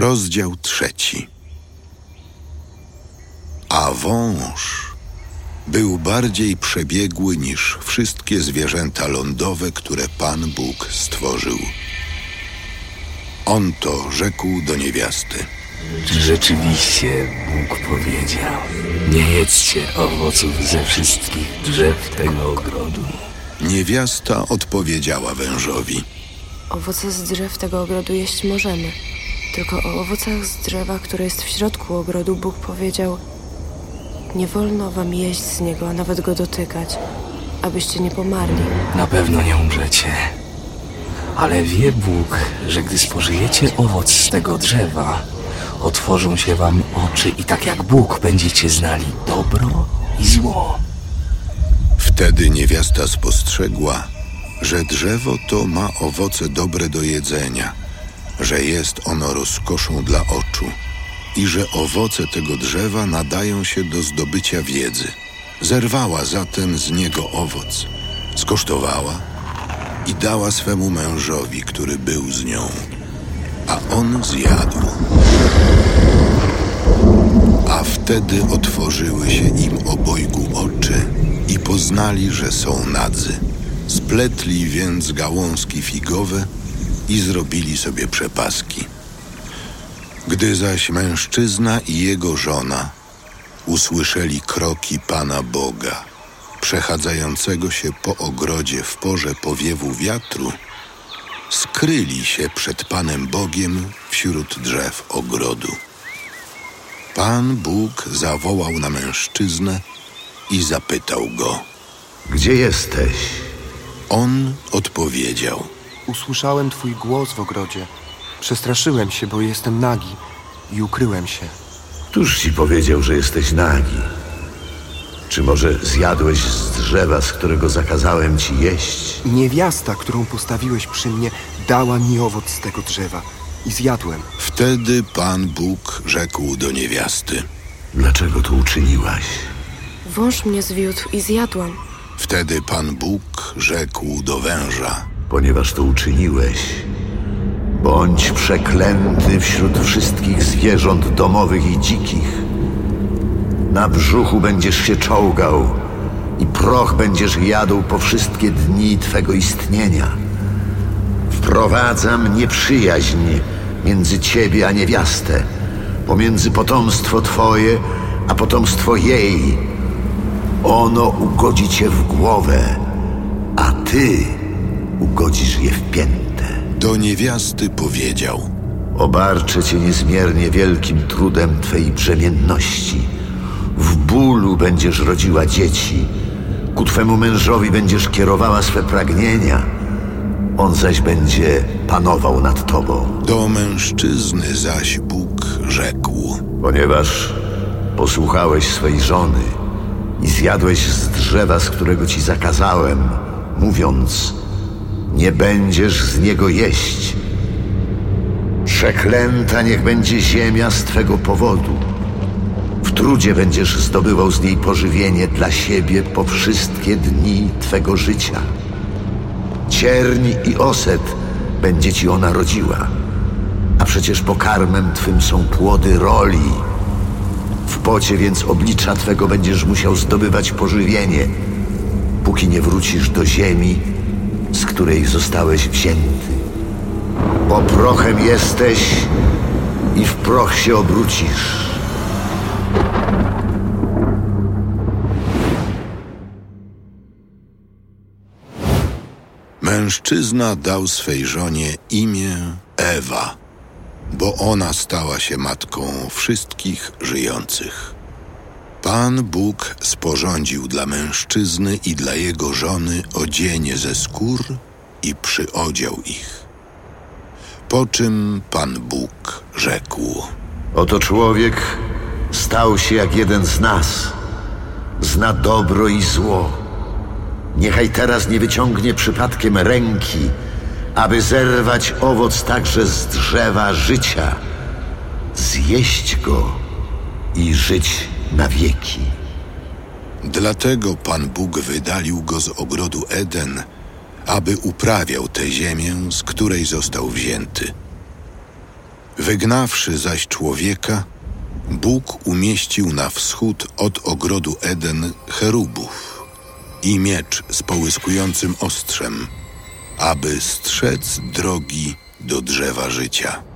Rozdział trzeci. A wąż był bardziej przebiegły niż wszystkie zwierzęta lądowe, które Pan Bóg stworzył. On to rzekł do niewiasty. Czy rzeczywiście Bóg powiedział: Nie jedzcie owoców ze wszystkich drzew tego ogrodu? Niewiasta odpowiedziała wężowi. Owoce z drzew tego ogrodu jeść możemy. Tylko o owocach z drzewa, które jest w środku ogrodu, Bóg powiedział: Nie wolno wam jeść z niego, a nawet go dotykać, abyście nie pomarli. Na pewno nie umrzecie. Ale wie Bóg, że gdy spożyjecie owoc z tego drzewa, otworzą się wam oczy i tak jak Bóg będziecie znali dobro i zło. Wtedy niewiasta spostrzegła, że drzewo to ma owoce dobre do jedzenia, że jest ono rozkoszą dla oczu i że owoce tego drzewa nadają się do zdobycia wiedzy. Zerwała zatem z niego owoc, skosztowała i dała swemu mężowi, który był z nią, a on zjadł. A wtedy otworzyły się im obojgu oczy i poznali, że są nadzy. Spletli więc gałązki figowe i zrobili sobie przepaski. Gdy zaś mężczyzna i jego żona usłyszeli kroki Pana Boga, przechadzającego się po ogrodzie w porze powiewu wiatru, skryli się przed Panem Bogiem wśród drzew ogrodu. Pan Bóg zawołał na mężczyznę i zapytał go. Gdzie jesteś? On odpowiedział. Usłyszałem twój głos w ogrodzie. Przestraszyłem się, bo jestem nagi i ukryłem się. Któż ci powiedział, że jesteś nagi? Czy może zjadłeś z drzewa, z którego zakazałem ci jeść? Niewiasta, którą postawiłeś przy mnie, dała mi owoc z tego drzewa i zjadłem. Wtedy Pan Bóg rzekł do niewiasty. Dlaczego to uczyniłaś? Wąż mnie zwiódł i zjadłam. Wtedy Pan Bóg rzekł do węża. Ponieważ to uczyniłeś, bądź przeklęty wśród wszystkich zwierząt domowych i dzikich. Na brzuchu będziesz się czołgał i proch będziesz jadł po wszystkie dni twego istnienia. Wprowadzam nieprzyjaźń między ciebie a niewiastę, pomiędzy potomstwo twoje a potomstwo jej. Ono ugodzi cię w głowę, a ty ugodzisz je w piętę. Do niewiasty powiedział. Obarczę cię niezmiernie wielkim trudem twej brzemienności. W bólu będziesz rodziła dzieci. Ku twemu mężowi będziesz kierowała swe pragnienia. On zaś będzie panował nad tobą. Do mężczyzny zaś Bóg rzekł. Ponieważ posłuchałeś swej żony i zjadłeś z drzewa, z którego ci zakazałem, mówiąc, nie będziesz z niego jeść. Przeklęta niech będzie ziemia z twego powodu. W trudzie będziesz zdobywał z niej pożywienie dla siebie po wszystkie dni twego życia. Cierń i oset będzie ci ona rodziła, a przecież pokarmem twym są płody roli. W pocie więc oblicza twego będziesz musiał zdobywać pożywienie, póki nie wrócisz do ziemi, z której zostałeś wzięty. Bo prochem jesteś i w proch się obrócisz. Mężczyzna dał swej żonie imię Ewa, bo ona stała się matką wszystkich żyjących. Pan Bóg sporządził dla mężczyzny i dla jego żony odzienie ze skór i przyodział ich. Po czym Pan Bóg rzekł: Oto człowiek stał się jak jeden z nas. Zna dobro i zło. Niechaj teraz nie wyciągnie przypadkiem ręki, aby zerwać owoc także z drzewa życia, zjeść go i żyć na wieki. Dlatego Pan Bóg wydalił go z ogrodu Eden, aby uprawiał tę ziemię, z której został wzięty. Wygnawszy zaś człowieka, Bóg umieścił na wschód od ogrodu Eden cherubów i miecz z połyskującym ostrzem, aby strzec drogi do drzewa życia.